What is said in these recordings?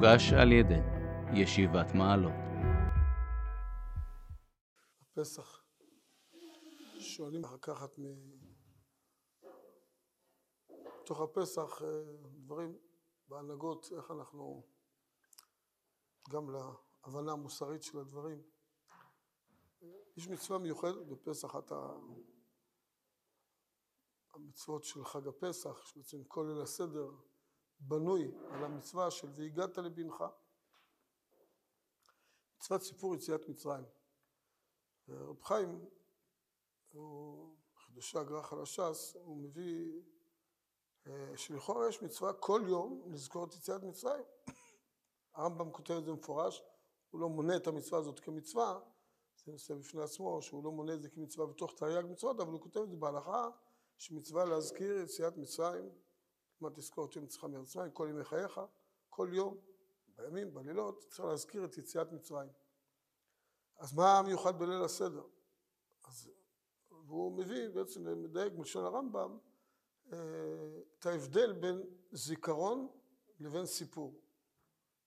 הוגש על ידי ישיבת מעלות. הפסח, שואלים לקחת מ... בתוך הפסח אה, דברים בהנהגות, איך אנחנו, גם להבנה המוסרית של הדברים. יש מצווה מיוחדת בפסח, אתה... המצוות של חג הפסח, שבעצם כל ליל הסדר בנוי על המצווה של והגעת לבנך. מצוות סיפור יציאת מצרים. רב חיים, הוא חידושי הגר"א חלש"ס, הוא מביא אה, שלכאורה יש מצווה כל יום לזכור את יציאת מצרים. הרמב"ם כותב את זה מפורש, הוא לא מונה את המצווה הזאת כמצווה, זה נושא בפני עצמו, שהוא לא מונה את זה כמצווה בתוך תרי"ג מצוות, אבל הוא כותב את זה בהלכה, שמצווה להזכיר יציאת מצרים, כמעט תזכור את יום יצאך מצרים, כל ימי חייך, כל יום, בימים, בלילות, צריך להזכיר את יציאת מצרים. אז מה המיוחד בליל הסדר? אז, והוא מביא, בעצם מדייק בלשון הרמב"ם, אה, את ההבדל בין זיכרון לבין סיפור.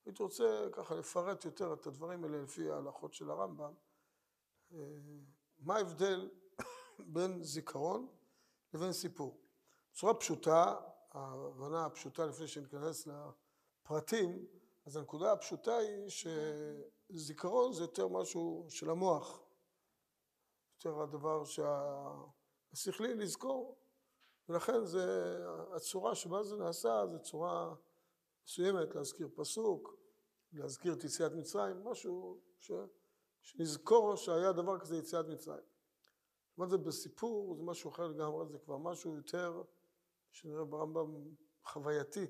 הייתי רוצה ככה לפרט יותר את הדברים האלה לפי ההלכות של הרמב"ם. אה, מה ההבדל בין זיכרון לבין סיפור? בצורה פשוטה, ההבנה הפשוטה לפני שניכנס לפרטים, אז הנקודה הפשוטה היא שזיכרון זה יותר משהו של המוח, יותר הדבר שהשכלי לזכור, ולכן זה, הצורה שבה זה נעשה זה צורה מסוימת, להזכיר פסוק, להזכיר את יציאת מצרים, משהו ש, שנזכור שהיה דבר כזה יציאת מצרים. מה זה בסיפור, זה משהו אחר לגמרי, זה כבר משהו יותר, שנראה ברמב"ם, חווייתי,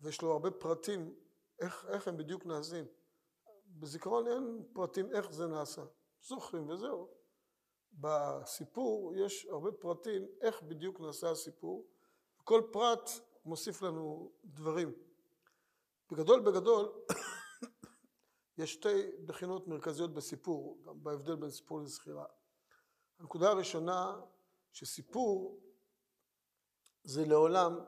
ויש לו הרבה פרטים, איך, איך הם בדיוק נעשים. בזיכרון אין פרטים איך זה נעשה, זוכרים וזהו. בסיפור יש הרבה פרטים איך בדיוק נעשה הסיפור, כל פרט מוסיף לנו דברים. בגדול בגדול יש שתי בחינות מרכזיות בסיפור, גם בהבדל בין סיפור לזכירה. הנקודה הראשונה שסיפור זה לעולם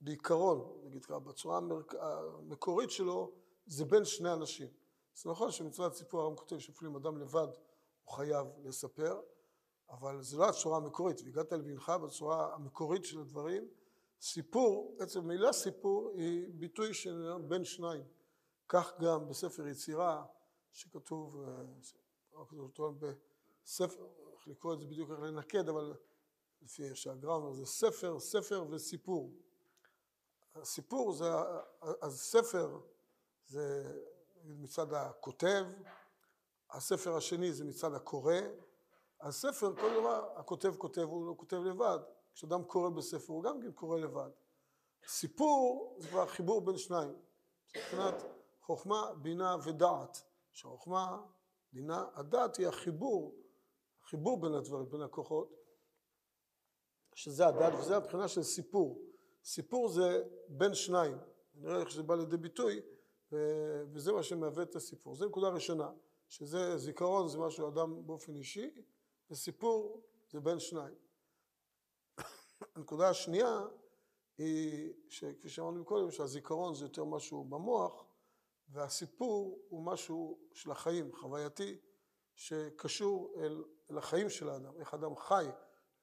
בעיקרון, נגיד ככה, בצורה המקורית שלו זה בין שני אנשים. זה נכון שמצוות סיפור הרם כותב שאפילו אם אדם לבד הוא חייב לספר, אבל זה לא הצורה המקורית, והגעת לבנך בצורה המקורית של הדברים. סיפור, עצם מילה סיפור היא ביטוי של בין שניים. כך גם בספר יצירה, שכתוב, אה, בספר, איך לקרוא את זה בדיוק, איך לנקד, אבל לפי שהגרא אומר, זה ספר, ספר וסיפור. הסיפור זה, אז ספר זה מצד הכותב, הספר השני זה מצד הקורא, הספר, כל דבר, הכותב כותב, הוא לא כותב לבד. כשאדם קורא בספר, הוא גם כן קורא לבד. סיפור זה כבר חיבור בין שניים. מבחינת חוכמה, בינה ודעת. שהחוכמה, בינה, הדעת היא החיבור, החיבור בין הדברים, בין הכוחות, שזה הדעת, וזה הבחינה של סיפור. סיפור זה בין שניים. נראה איך שזה בא לידי ביטוי, וזה מה שמהווה את הסיפור. זו נקודה ראשונה, שזה זיכרון, זה משהו אדם באופן אישי, וסיפור זה בין שניים. הנקודה השנייה היא שכפי שאמרנו קודם שהזיכרון זה יותר משהו במוח והסיפור הוא משהו של החיים, חווייתי, שקשור אל, אל החיים של האדם, איך אדם חי,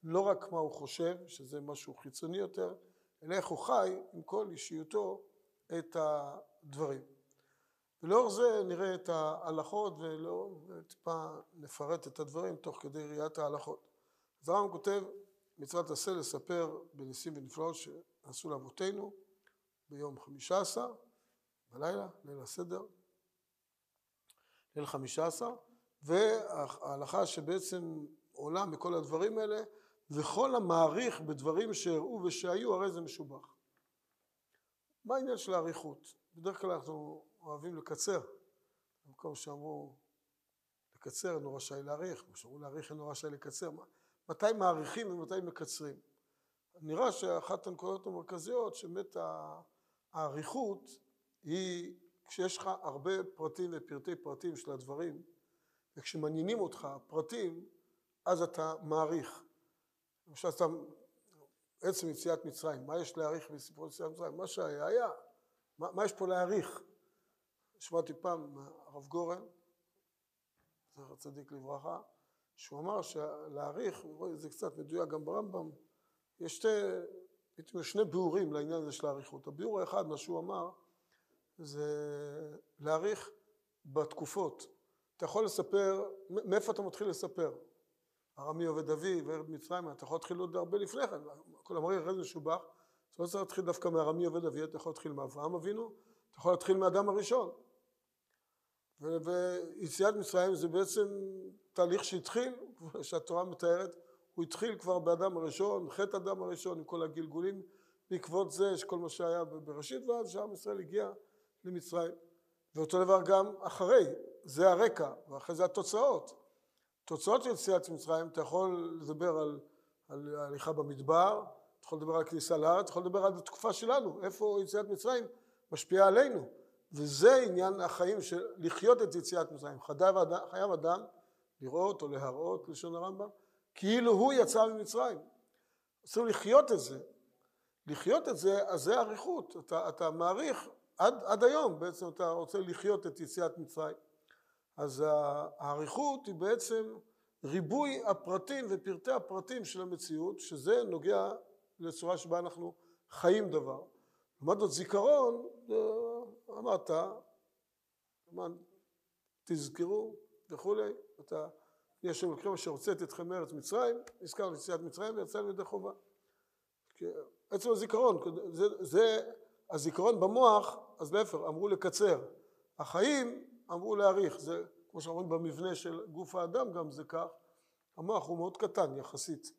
לא רק מה הוא חושב, שזה משהו חיצוני יותר, אלא איך הוא חי עם כל אישיותו את הדברים. ולאור זה נראה את ההלכות וטיפה נפרט את הדברים תוך כדי ראיית ההלכות. אז הרמב"ם כותב מצוות עשה לספר בניסים ונפלאות שעשו לאבותינו ביום חמישה עשר בלילה, ליל הסדר, ליל חמישה עשר, וההלכה שבעצם עולה מכל הדברים האלה, וכל המעריך בדברים שהראו ושהיו, הרי זה משובח. מה העניין של האריכות? בדרך כלל אנחנו אוהבים לקצר. במקום שאמרו לקצר אינו רשאי להאריך, כמו שאמרו להאריך אינו רשאי לקצר. מתי מעריכים ומתי מקצרים? נראה שאחת הנקודות המרכזיות שבאמת האריכות היא כשיש לך הרבה פרטים ופרטי פרטים של הדברים וכשמעניינים אותך פרטים אז אתה מעריך. למשל סתם עצם יציאת מצרים, מה יש להעריך בסיפור יציאת מצרים? מה שהיה היה, מה, מה יש פה להעריך? שמעתי פעם מהרב גורן, זכר צדיק לברכה, שהוא אמר שלהעריך, זה קצת מדויק גם ברמב"ם, יש שתי, שני ביאורים לעניין הזה של האריכות. הביאור האחד, מה שהוא אמר, זה להעריך בתקופות. אתה יכול לספר, מאיפה אתה מתחיל לספר? ארמי עובד אבי וארד מצרים, אתה יכול להתחיל עוד הרבה לפני כן, כל המרי אחרי זה משובח, אתה לא צריך להתחיל דווקא מארמי עובד אבי, אתה יכול להתחיל מאברהם אבינו, אתה יכול להתחיל מאדם הראשון. ויציאת מצרים זה בעצם תהליך שהתחיל, שהתורה מתארת, הוא התחיל כבר באדם הראשון, חטא אדם הראשון עם כל הגלגולים, בעקבות זה יש כל מה שהיה בראשית, ואז שעם ישראל הגיע למצרים. ואותו דבר גם אחרי, זה הרקע, ואחרי זה התוצאות. תוצאות של יציאת מצרים, אתה יכול לדבר על, על הליכה במדבר, אתה יכול לדבר על כניסה לארץ, אתה יכול לדבר על התקופה שלנו, איפה יציאת מצרים משפיעה עלינו. וזה עניין החיים של לחיות את יציאת מצרים. חייב אדם, חייב אדם לראות או להראות, לשון הרמב"ם, כאילו הוא יצא ממצרים. צריך לחיות את זה. לחיות את זה, אז זה אריכות. אתה, אתה מעריך, עד, עד היום בעצם אתה רוצה לחיות את יציאת מצרים. אז האריכות היא בעצם ריבוי הפרטים ופרטי הפרטים של המציאות, שזה נוגע לצורה שבה אנחנו חיים דבר. לעומת זאת זיכרון, אמרת, תזכרו וכולי, אתה, יש שם מקרים שהוצאתי אתכם מארץ מצרים, הזכרנו יציאת מצרים ויצאנו ידי חובה. עצם הזיכרון, זה, זה הזיכרון במוח, אז להפך, אמרו לקצר. החיים אמרו להאריך, זה כמו שאומרים במבנה של גוף האדם גם זה כך, המוח הוא מאוד קטן יחסית.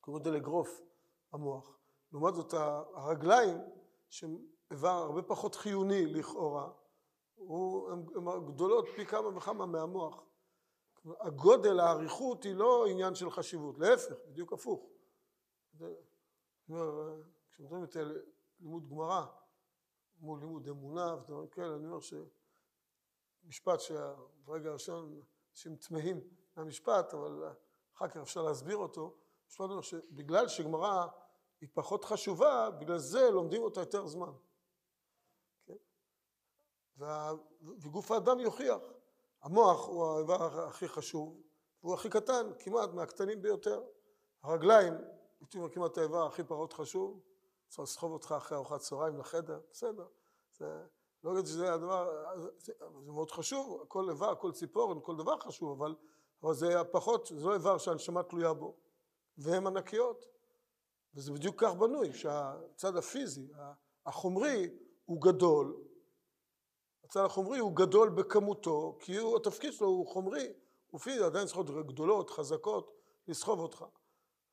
קוראים לזה לגרוף המוח. לעומת זאת הרגליים, שהם איבר הרבה פחות חיוני לכאורה, הן גדולות פי כמה וכמה מהמוח. הגודל, האריכות היא לא עניין של חשיבות, להפך, בדיוק הפוך. כשמדברים את לימוד גמרא מול לימוד אמונה ודברים כאלה, אני אומר שמשפט שברגע הראשון אנשים תמהים מהמשפט, אבל אחר כך אפשר להסביר אותו, משפט אומר שבגלל שגמרא היא פחות חשובה, בגלל זה לומדים אותה יותר זמן. כן? וה... וגוף האדם יוכיח. המוח הוא האיבר הכי חשוב, והוא הכי קטן, כמעט מהקטנים ביותר. הרגליים, אומר כמעט האיבר הכי פחות חשוב, צריך לסחוב אותך אחרי ארוחת צהריים לחדר, בסדר. זה, לא אגיד שזה הדבר, זה, מאוד חשוב, כל איבר, כל ציפורן, כל דבר חשוב, אבל, אבל זה פחות, זה לא איבר שהנשמה תלויה בו, והן ענקיות. וזה בדיוק כך בנוי, שהצד הפיזי, החומרי, הוא גדול. הצד החומרי הוא גדול בכמותו, כי הוא, התפקיד שלו הוא חומרי, הוא פיזי, עדיין צריך להיות גדולות, חזקות, לסחוב אותך.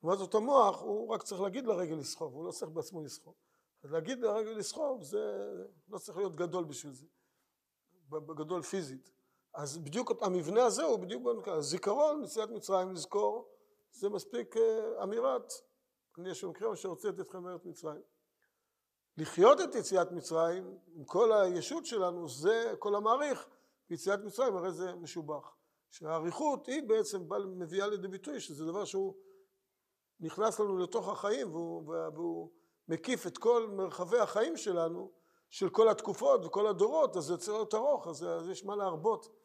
לעומת זאת המוח, הוא רק צריך להגיד לרגל לסחוב, הוא לא צריך בעצמו לסחוב. אז להגיד לרגל לסחוב, זה לא צריך להיות גדול בשביל זה, גדול פיזית. אז בדיוק המבנה הזה הוא בדיוק בנקודה. זיכרון, נסיעת מצרים, לזכור, זה מספיק אה, אמירת אני יש מקרה שהוצאתי אתכם מארץ מצרים. לחיות את יציאת מצרים עם כל הישות שלנו זה כל המעריך ביציאת מצרים הרי זה משובח. שהאריכות היא בעצם מביאה לידי ביטוי שזה דבר שהוא נכנס לנו לתוך החיים והוא, והוא מקיף את כל מרחבי החיים שלנו של כל התקופות וכל הדורות אז זה צריך להיות ארוך אז, אז יש מה להרבות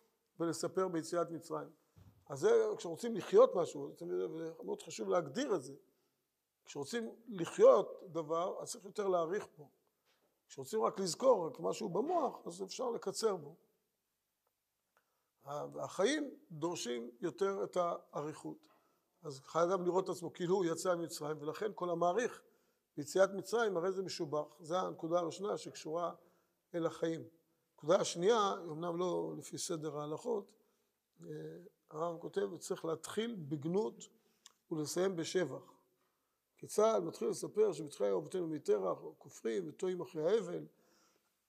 ולספר ביציאת מצרים. אז זה כשרוצים לחיות משהו מאוד חשוב להגדיר את זה כשרוצים לחיות דבר, אז צריך יותר להעריך בו. כשרוצים רק לזכור רק משהו במוח, אז אפשר לקצר בו. החיים דורשים יותר את האריכות. אז חייב אדם לראות את עצמו כאילו הוא יצא ממצרים, ולכן כל המעריך ביציאת מצרים הרי זה משובח. זו הנקודה הראשונה שקשורה אל החיים. הנקודה השנייה, אמנם לא לפי סדר ההלכות, אה, הרב כותב, צריך להתחיל בגנות ולסיים בשבח. כי צה"ל מתחיל לספר שבתחילה היו אבותינו מתרח, או כופרים וטועים אחרי האבל,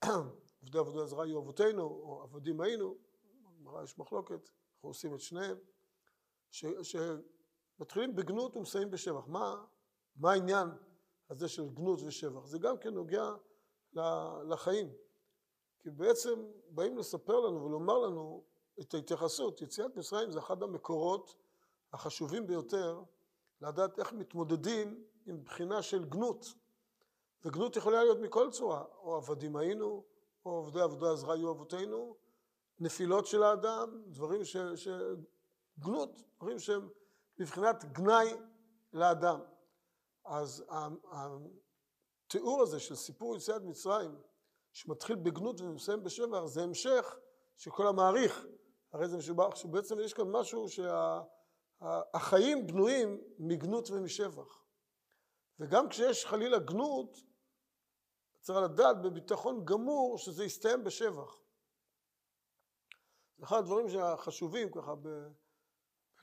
עובדי עבודה זרה היו אבותינו, או עבדים היינו, בגמרא יש מחלוקת, אנחנו עושים את שניהם, שמתחילים בגנות ומסיימים בשבח. מה, מה העניין הזה של גנות ושבח? זה גם כן נוגע לחיים. כי בעצם באים לספר לנו ולומר לנו את ההתייחסות. יציאת מצרים זה אחד המקורות החשובים ביותר לדעת איך מתמודדים עם בחינה של גנות. וגנות יכולה להיות מכל צורה, או עבדים היינו, או עובדי עבודה זרה היו אבותינו, נפילות של האדם, דברים ש... ש... גנות, דברים שהם מבחינת גנאי לאדם. אז התיאור הזה של סיפור יציאת מצרים, שמתחיל בגנות ומסיים בשבח, זה המשך של כל המעריך. הרי זה משובח, שבעצם יש כאן משהו שהחיים שה... בנויים מגנות ומשבח. וגם כשיש חלילה גנות, צריך לדעת בביטחון גמור שזה יסתיים בשבח. אחד הדברים החשובים ככה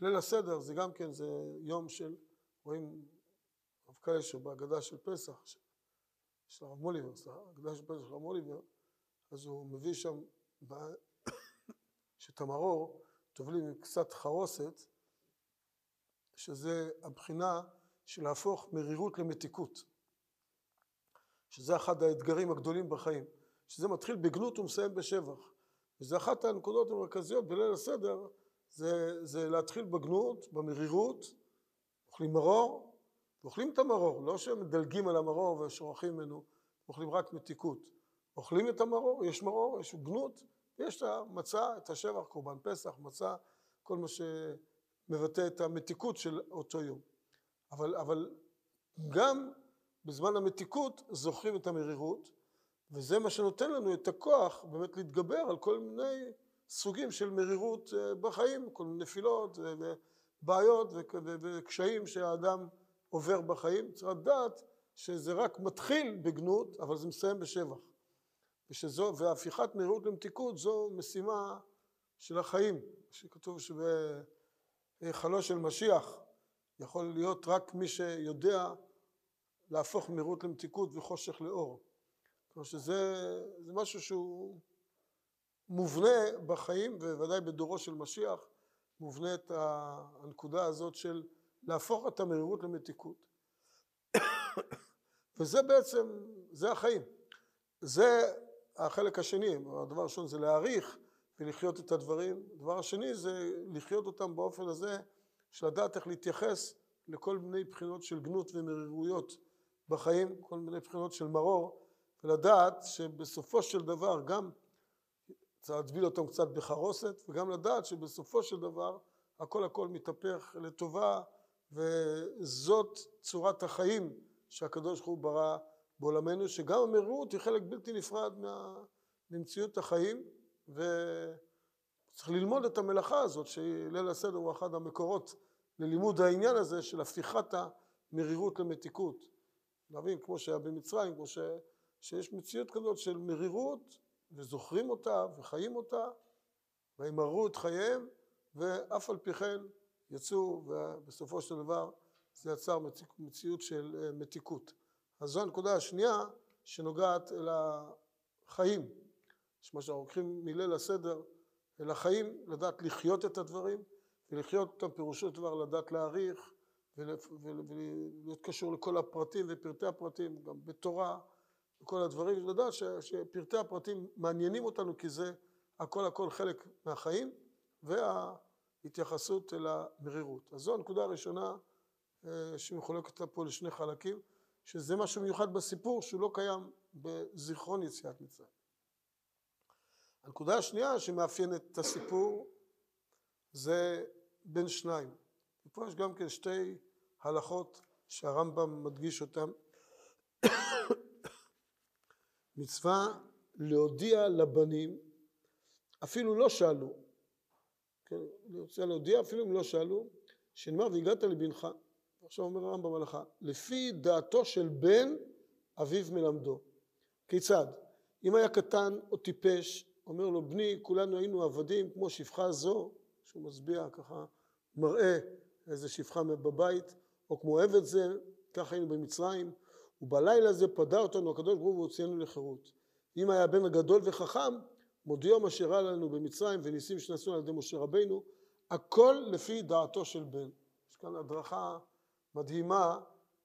בליל הסדר זה גם כן זה יום של, רואים רב קיישר בהגדה של פסח של הרב מוליבר, הגדה של פסח של הרב מוליבר, אז הוא מביא שם שאת המרור טובלים עם קצת חרוסת, שזה הבחינה של להפוך מרירות למתיקות. שזה אחד האתגרים הגדולים בחיים, שזה מתחיל בגנות ומסיים בשבח. וזה אחת הנקודות המרכזיות בליל הסדר, זה, זה להתחיל בגנות, במרירות, אוכלים מרור, ואוכלים את המרור, לא שמדלגים על המרור ושורחים ממנו, אוכלים רק מתיקות. אוכלים את המרור, יש מרור, יש גנות, ויש את המצה, את השבח, קורבן פסח, מצה, כל מה שמבטא את המתיקות של אותו יום. אבל, אבל גם בזמן המתיקות זוכרים את המרירות, וזה מה שנותן לנו את הכוח באמת להתגבר על כל מיני סוגים של מרירות אה, בחיים, כל מיני נפילות ובעיות וקשיים שהאדם עובר בחיים. צריך לדעת שזה רק מתחיל בגנות, אבל זה מסיים בשבח. ושזו, והפיכת מרירות למתיקות זו משימה של החיים, שכתוב שבהיכלו של משיח יכול להיות רק מי שיודע להפוך מרירות למתיקות וחושך לאור. כלומר שזה משהו שהוא מובנה בחיים, ובוודאי בדורו של משיח, מובנה את הנקודה הזאת של להפוך את המרירות למתיקות. וזה בעצם, זה החיים. זה החלק השני, הדבר הראשון זה להעריך ולחיות את הדברים. הדבר השני זה לחיות אותם באופן הזה של לדעת איך להתייחס לכל מיני בחינות של גנות ומרירויות בחיים, כל מיני בחינות של מרור, ולדעת שבסופו של דבר גם צריך להטביל אותם קצת בחרוסת, וגם לדעת שבסופו של דבר הכל הכל מתהפך לטובה, וזאת צורת החיים שהקדוש ברוך הוא ברא בעולמנו, שגם המרירות היא חלק בלתי נפרד מה... ממציאות החיים, וצריך ללמוד את המלאכה הזאת, שליל הסדר הוא אחד המקורות ללימוד העניין הזה של הפיכת המרירות למתיקות. להבין, כמו שהיה במצרים, כמו ש... שיש מציאות כזאת של מרירות, וזוכרים אותה וחיים אותה, וימרו את חייהם, ואף על פי כן יצאו, ובסופו של דבר זה יצר מציאות של אה, מתיקות. אז זו הנקודה השנייה שנוגעת אל החיים. יש מה שאנחנו לוקחים מליל הסדר אל החיים, לדעת לחיות את הדברים, ולחיות אותם פירושו דבר לדעת להעריך, ולהיות קשור לכל הפרטים ופרטי הפרטים, גם בתורה וכל הדברים, לדעת שפרטי הפרטים מעניינים אותנו כי זה הכל הכל חלק מהחיים וההתייחסות אל המרירות. אז זו הנקודה הראשונה אה, שמחולקת פה לשני חלקים, שזה משהו מיוחד בסיפור שהוא לא קיים בזיכרון יציאת מצרים. הנקודה השנייה שמאפיינת את הסיפור זה בין שניים. ופה יש גם כן שתי הלכות שהרמב"ם מדגיש אותן. מצווה להודיע לבנים, אפילו לא שאלו, כן, אני רוצה להודיע אפילו אם לא שאלו, שנאמר והגעת לבנך, עכשיו אומר הרמב"ם הלכה, לפי דעתו של בן אביו מלמדו. כיצד? אם היה קטן או טיפש, אומר לו בני כולנו היינו עבדים כמו שפחה זו, שהוא משביע ככה, מראה איזה שפחה בבית, או כמו עבד זה, ככה היינו במצרים, ובלילה הזה פדה אותנו הקדוש ברוך הוא והוציאנו לחירות. אם היה בן גדול וחכם, מודיעו מה שאירע לנו במצרים וניסים שנעשו על ידי משה רבינו, הכל לפי דעתו של בן. יש כאן הדרכה מדהימה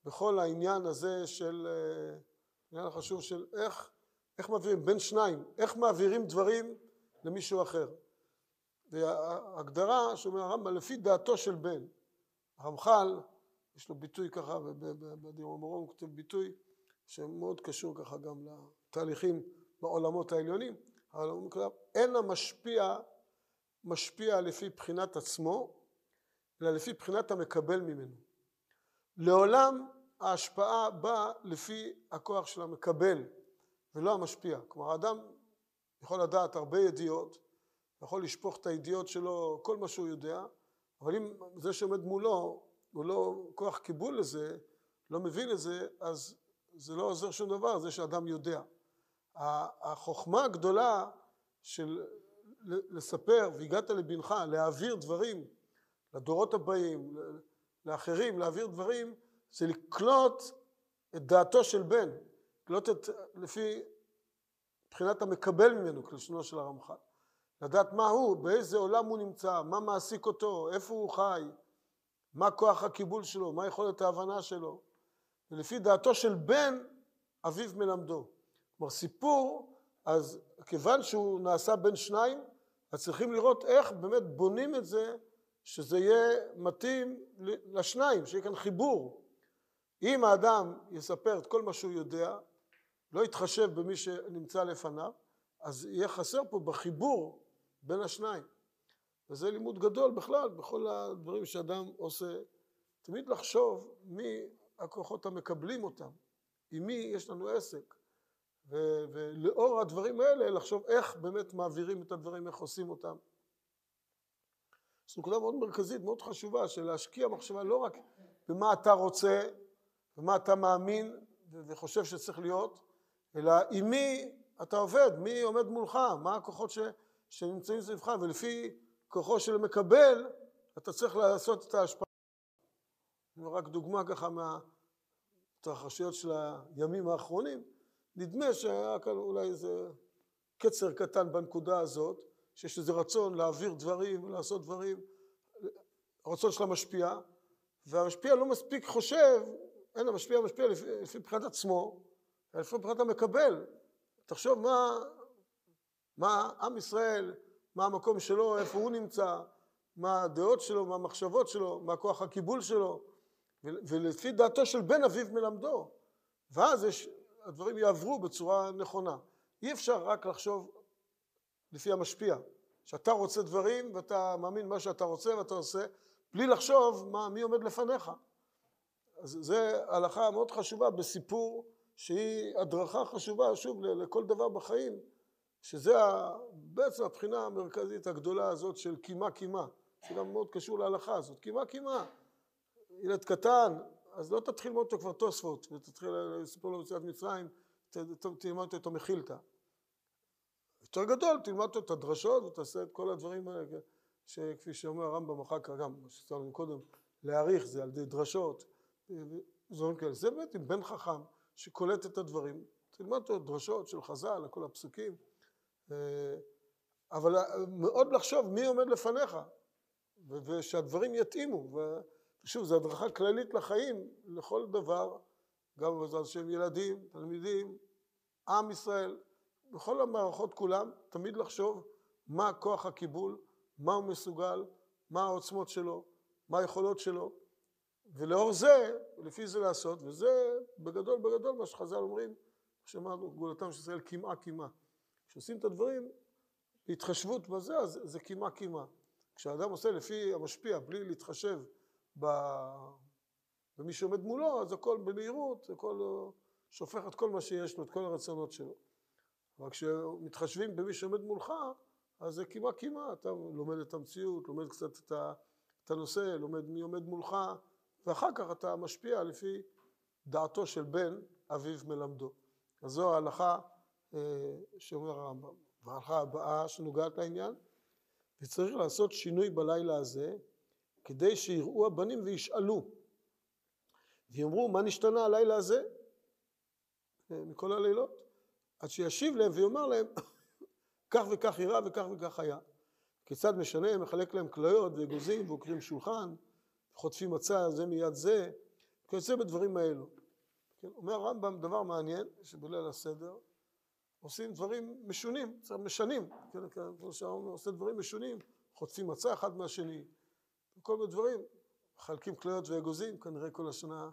בכל העניין הזה של, אה, העניין החשוב של איך, איך מעבירים, בין שניים, איך מעבירים דברים למישהו אחר. וההגדרה שאומר הרמב"ם לפי דעתו של בן. הרמח"ל יש לו ביטוי ככה, בדיום המורום הוא כותב ביטוי שמאוד קשור ככה גם לתהליכים בעולמות העליונים, אבל הוא אומר, אין המשפיע משפיע לפי בחינת עצמו, אלא לפי בחינת המקבל ממנו. לעולם ההשפעה באה לפי הכוח של המקבל ולא המשפיע. כלומר, האדם יכול לדעת הרבה ידיעות, יכול לשפוך את הידיעות שלו, כל מה שהוא יודע, אבל אם זה שעומד מולו הוא לא כוח קיבול לזה, לא מבין לזה, אז זה לא עוזר שום דבר, זה שאדם יודע. החוכמה הגדולה של לספר, והגעת לבנך, להעביר דברים לדורות הבאים, לאחרים, להעביר דברים, זה לקלוט את דעתו של בן, לקלוט את, לפי מבחינת המקבל ממנו, כלשונו של הרמח"ל. לדעת מה הוא, באיזה עולם הוא נמצא, מה מעסיק אותו, איפה הוא חי, מה כוח הקיבול שלו, מה יכולת ההבנה שלו. ולפי דעתו של בן, אביו מלמדו. כלומר, סיפור, אז כיוון שהוא נעשה בין שניים, אז צריכים לראות איך באמת בונים את זה, שזה יהיה מתאים לשניים, שיהיה כאן חיבור. אם האדם יספר את כל מה שהוא יודע, לא יתחשב במי שנמצא לפניו, אז יהיה חסר פה בחיבור בין השניים. וזה לימוד גדול בכלל, בכל הדברים שאדם עושה. תמיד לחשוב מי הכוחות המקבלים אותם, עם מי יש לנו עסק. ו- ולאור הדברים האלה לחשוב איך באמת מעבירים את הדברים, איך עושים אותם. זו נקודה מאוד מרכזית, מאוד חשובה, של להשקיע מחשבה לא רק במה אתה רוצה ומה אתה מאמין וחושב שצריך להיות, אלא עם מי אתה עובד, מי עומד מולך, מה הכוחות ש, שנמצאים סביבך, ולפי כוחו של מקבל, אתה צריך לעשות את ההשפעה. רק דוגמה ככה מהתרחשויות של הימים האחרונים, נדמה שהיה כאן אולי איזה קצר קטן בנקודה הזאת, שיש איזה רצון להעביר דברים ולעשות דברים, הרצון של המשפיע, והמשפיע לא מספיק חושב, אין המשפיע משפיע לפי, לפי מבחינת עצמו, אלא לפי מבחינת המקבל. תחשוב מה, מה עם ישראל, מה המקום שלו, איפה הוא נמצא, מה הדעות שלו, מה המחשבות שלו, מה כוח הקיבול שלו, ולפי דעתו של בן אביו מלמדו. ואז יש, הדברים יעברו בצורה נכונה. אי אפשר רק לחשוב לפי המשפיע, שאתה רוצה דברים ואתה מאמין מה שאתה רוצה ואתה עושה, בלי לחשוב מה, מי עומד לפניך. אז זו הלכה מאוד חשובה בסיפור שהיא הדרכה חשובה, שוב, לכל דבר בחיים, שזה בעצם הבחינה המרכזית הגדולה הזאת של קימה קימה, שגם מאוד קשור להלכה הזאת, קימה קימה. ילד קטן, אז לא תתחיל ללמוד אותו כבר תוספות, ותתחיל לספור לו יציאת מצרים, תלמד אותו מחילתא. יותר גדול, תלמד אותו את הדרשות ותעשה את כל הדברים האלה, שכפי שאומר הרמב"ם אחר כך, גם מה שצריך קודם, להעריך זה על ידי דרשות, דברים כאלה. זה באמת עם בן חכם שקולט את הדברים, תלמד אותו דרשות של חז"ל, כל הפסוקים, אבל מאוד לחשוב מי עומד לפניך, ושהדברים יתאימו, ושוב, זו הדרכה כללית לחיים, לכל דבר, גם בעזרת השם ילדים, תלמידים, עם ישראל, בכל המערכות כולם, תמיד לחשוב מה כוח הקיבול, מה הוא מסוגל, מה העוצמות שלו, מה היכולות שלו, ולאור זה, לפי זה לעשות, וזה בגדול בגדול מה שחז"ל אומרים, שאמרנו, גאולתם של ישראל קמעה קמעה. כשעושים את הדברים בהתחשבות בזה, אז זה קמעה קמעה. כשאדם עושה לפי המשפיע, בלי להתחשב במי שעומד מולו, אז הכל במהירות, הכל שופך את כל מה שיש לו, את כל הרצונות שלו. אבל כשמתחשבים במי שעומד מולך, אז זה כמעט כמעט, אתה לומד את המציאות, לומד קצת את הנושא, לומד מי עומד מולך, ואחר כך אתה משפיע לפי דעתו של בן אביו מלמדו. אז זו ההלכה אה, שאומר הרמב"ם. וההלכה הבאה שנוגעת לעניין, וצריך לעשות שינוי בלילה הזה, כדי שיראו הבנים וישאלו, ויאמרו מה נשתנה הלילה הזה מכל הלילות? עד שישיב להם ויאמר להם כך וכך אירע וכך וכך היה. כיצד משנה, מחלק להם כליות ואגוזים ועוקרים שולחן, חוטפים מצה זה מיד זה, כיוצא בדברים האלו. כן, אומר הרמב"ם דבר מעניין, שבליל הסדר עושים דברים משונים, משנים, כן, כמו שהרמב"ם עושה דברים משונים, חוטפים מצה אחד מהשני, כל מיני דברים, מחלקים כליות ואגוזים, כנראה כל השנה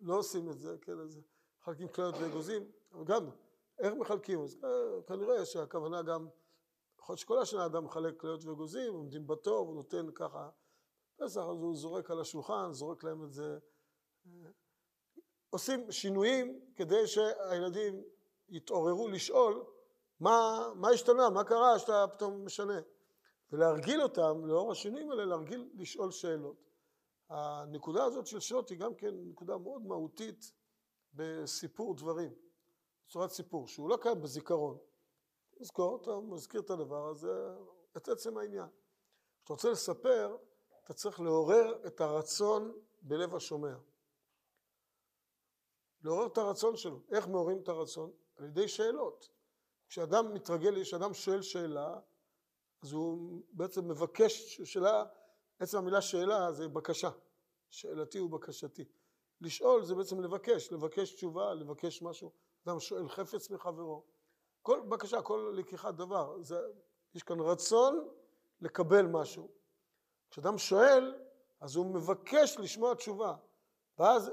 לא עושים את זה, כן, אז מחלקים כליות ואגוזים, אבל גם איך מחלקים? אז כנראה שהכוונה גם, יכול להיות שכל השנה אדם מחלק כליות ואגוזים, עומדים בתור, הוא נותן ככה, פסח אז הוא זורק על השולחן, זורק להם את זה. עושים שינויים כדי שהילדים יתעוררו לשאול מה, מה השתנה, מה קרה שאתה פתאום משנה. ולהרגיל אותם, לאור השינויים האלה, להרגיל לשאול שאלות. הנקודה הזאת של שאלות היא גם כן נקודה מאוד מהותית בסיפור דברים, בצורת סיפור, שהוא לא קיים בזיכרון. תזכור, אתה מזכיר את הדבר הזה, את עצם העניין. כשאתה רוצה לספר, אתה צריך לעורר את הרצון בלב השומע. לעורר את הרצון שלו. איך מעוררים את הרצון? על ידי שאלות. כשאדם מתרגל, כשאדם שואל שאלה, אז הוא בעצם מבקש שאלה, עצם המילה שאלה זה בקשה. שאלתי ובקשתי. לשאול זה בעצם לבקש, לבקש תשובה, לבקש משהו. אדם שואל חפץ מחברו. כל בקשה, כל לקיחת דבר, זה, יש כאן רצון לקבל משהו. כשאדם שואל, אז הוא מבקש לשמוע תשובה, ואז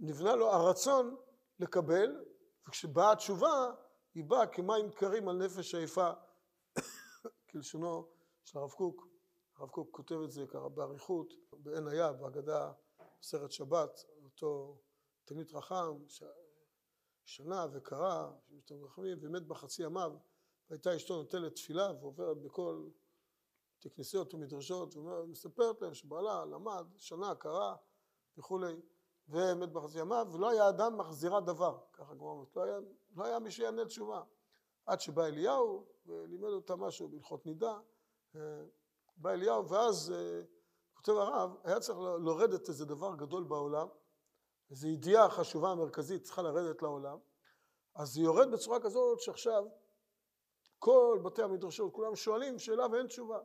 נבנה לו הרצון לקבל, וכשבאה התשובה, היא באה כמים קרים על נפש עייפה, כלשונו של הרב קוק. הרב קוק כותב את זה ככה באריכות, בעין היה, בהגדה, בסרט שבת, אותו תלמיד חכם, שנה וקרא, ומת בחצי ימיו, והייתה אשתו נוטלת תפילה ועוברת בכל בתי כנסיות ומדרשות, ומספרת להם שבעלה למד, שנה קרא וכולי, ומת בחצי ימיו, ולא היה אדם מחזירה דבר, ככה אומרת, לא לא היה מי שיענה תשובה. עד שבא אליהו ולימד אותה משהו בהלכות נידה, אה, בא אליהו ואז אה, כותב הרב, היה צריך לרדת איזה דבר גדול בעולם, איזו ידיעה חשובה מרכזית צריכה לרדת לעולם, אז היא יורד בצורה כזאת שעכשיו כל בתי המדרשות, כולם שואלים שאלה ואין תשובה.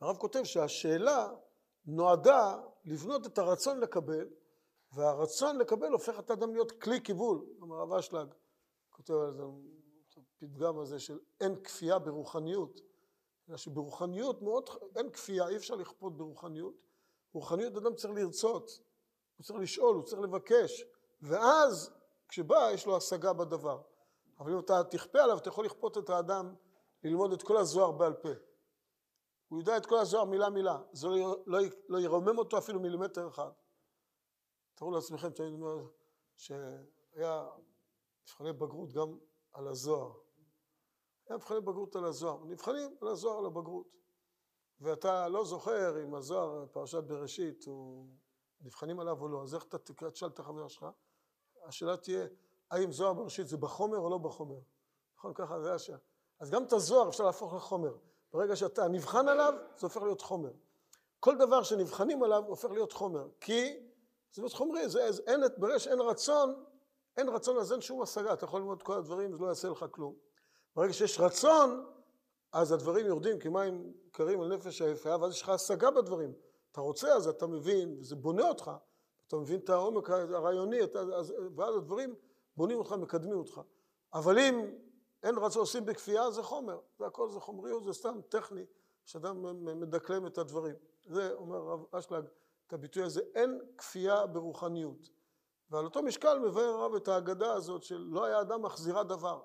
הרב כותב שהשאלה נועדה לבנות את הרצון לקבל, והרצון לקבל הופך את האדם להיות כלי קיבול. אומר הרב אשלג, כותב על זה, הפתגם הזה של אין כפייה ברוחניות, אלא שברוחניות מאוד, אין כפייה, אי אפשר לכפות ברוחניות. ברוחניות אדם צריך לרצות, הוא צריך לשאול, הוא צריך לבקש, ואז כשבא יש לו השגה בדבר. אבל אם אתה תכפה עליו, אתה יכול לכפות את האדם ללמוד את כל הזוהר בעל פה. הוא יודע את כל הזוהר מילה מילה, זה לא, לא, לא ירומם אותו אפילו מילימטר אחד. תראו לעצמכם, תמיד אומר שהיה מבחני בגרות גם על הזוהר. היה מבחני בגרות על הזוהר, נבחנים על הזוהר על הבגרות. ואתה לא זוכר אם הזוהר, פרשת בראשית, הוא נבחנים עליו או לא, אז איך אתה תשאל את החבר שלך? השאלה תהיה, האם זוהר בראשית זה בחומר או לא בחומר? נכון, ככה זה השאלה. אז גם את הזוהר אפשר להפוך לחומר. ברגע שאתה נבחן עליו, זה הופך להיות חומר. כל דבר שנבחנים עליו הופך להיות חומר, כי זה חומרי, זה, אין, ברגע שאין רצון, אין רצון אז אין שום השגה, אתה יכול ללמוד כל הדברים, זה לא יעשה לך כלום. ברגע שיש רצון, אז הדברים יורדים כמים קרים על נפש היפה, ואז יש לך השגה בדברים. אתה רוצה, אז אתה מבין, וזה בונה אותך, אתה מבין את העומק הרעיוני, אתה, אז, ואז הדברים בונים אותך, מקדמים אותך. אבל אם אין רצון עושים בכפייה, זה חומר, זה הכל, זה חומריות, זה סתם טכני, שאדם מדקלם את הדברים. זה אומר הרב אשלג, את הביטוי הזה, אין כפייה ברוחניות. ועל אותו משקל מבאר הרב את ההגדה הזאת של לא היה אדם מחזירה דבר.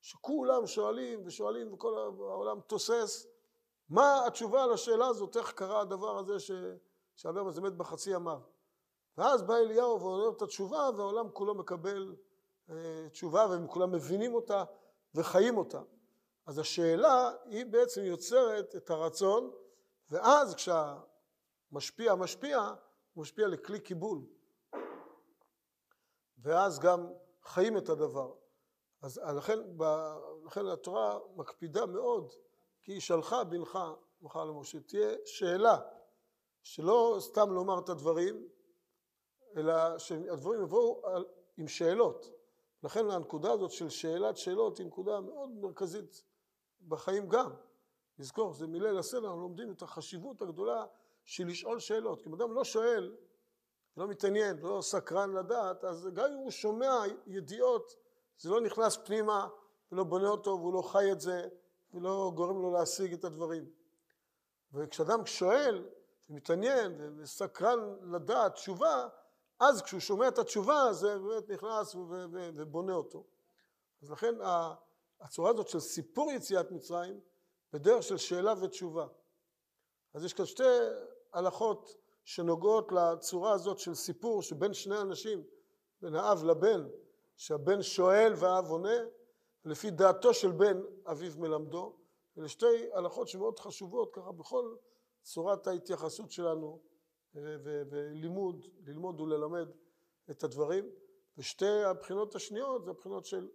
שכולם שואלים ושואלים וכל העולם תוסס, מה התשובה לשאלה הזאת, איך קרה הדבר הזה ש... שהאדם הזה מת בחצי ימיו. ואז בא אליהו ועונה את התשובה והעולם כולו מקבל אה, תשובה והם כולם מבינים אותה וחיים אותה. אז השאלה היא בעצם יוצרת את הרצון ואז כשהמשפיע משפיע, הוא משפיע לכלי קיבול. ואז גם חיים את הדבר. אז לכן, לכן התורה מקפידה מאוד, כי היא שלחה בנך מחר למשה, תהיה שאלה, שלא סתם לומר את הדברים, אלא שהדברים יבואו עם שאלות. לכן הנקודה הזאת של שאלת שאלות היא נקודה מאוד מרכזית בחיים גם. לזכור, זה מליל הסדר, אנחנו לומדים את החשיבות הגדולה של לשאול שאלות. כי אם אדם לא שואל, לא מתעניין, לא סקרן לדעת, אז גם אם הוא שומע ידיעות, זה לא נכנס פנימה ולא בונה אותו והוא לא חי את זה ולא גורם לו להשיג את הדברים. וכשאדם שואל ומתעניין וסקרן לדעת תשובה, אז כשהוא שומע את התשובה, זה באמת נכנס ובונה אותו. אז לכן הצורה הזאת של סיפור יציאת מצרים, בדרך של שאלה ותשובה. אז יש כאן שתי הלכות שנוגעות לצורה הזאת של סיפור שבין שני אנשים, בין האב לבן, שהבן שואל והאב עונה, ולפי דעתו של בן אביו מלמדו. אלה שתי הלכות שמאוד חשובות ככה בכל צורת ההתייחסות שלנו ולימוד, ללמוד וללמד את הדברים. ושתי הבחינות השניות זה הבחינות של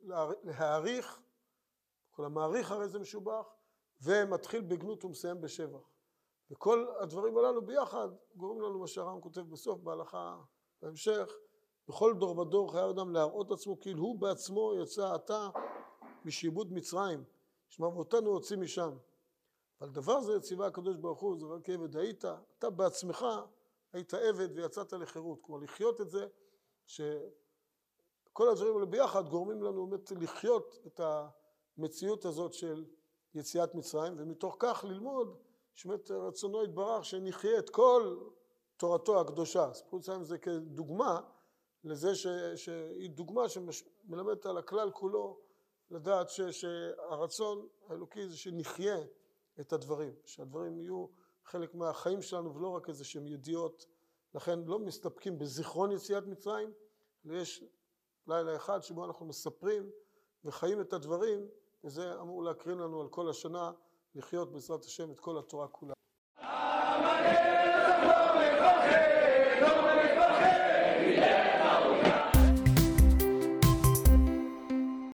להעריך, כל המעריך הרי זה משובח, ומתחיל בגנות ומסיים בשבח. וכל הדברים הללו ביחד גורמים לנו מה שהר"ם כותב בסוף בהלכה בהמשך, בכל דור ודור חייב אדם להראות עצמו כאילו הוא בעצמו יצא עתה משעבוד מצרים, שמע ואותנו הוציא משם. על דבר זה ציווה הקדוש ברוך הוא, זה רק עבד היית, אתה בעצמך היית עבד ויצאת לחירות. כלומר לחיות את זה, שכל הדברים האלה ביחד גורמים לנו באמת לחיות את המציאות הזאת של יציאת מצרים, ומתוך כך ללמוד שבאמת רצונו יתברך שנחיה את כל תורתו הקדושה. סיפור מצרים זה כדוגמה לזה ש, שהיא דוגמה שמלמדת על הכלל כולו לדעת ש, שהרצון האלוקי זה שנחיה את הדברים, שהדברים יהיו חלק מהחיים שלנו ולא רק איזה שהם ידיעות, לכן לא מסתפקים בזיכרון יציאת מצרים, ויש לילה אחד שבו אנחנו מספרים וחיים את הדברים, וזה אמור להקרין לנו על כל השנה לחיות בעזרת השם את כל התורה כולה.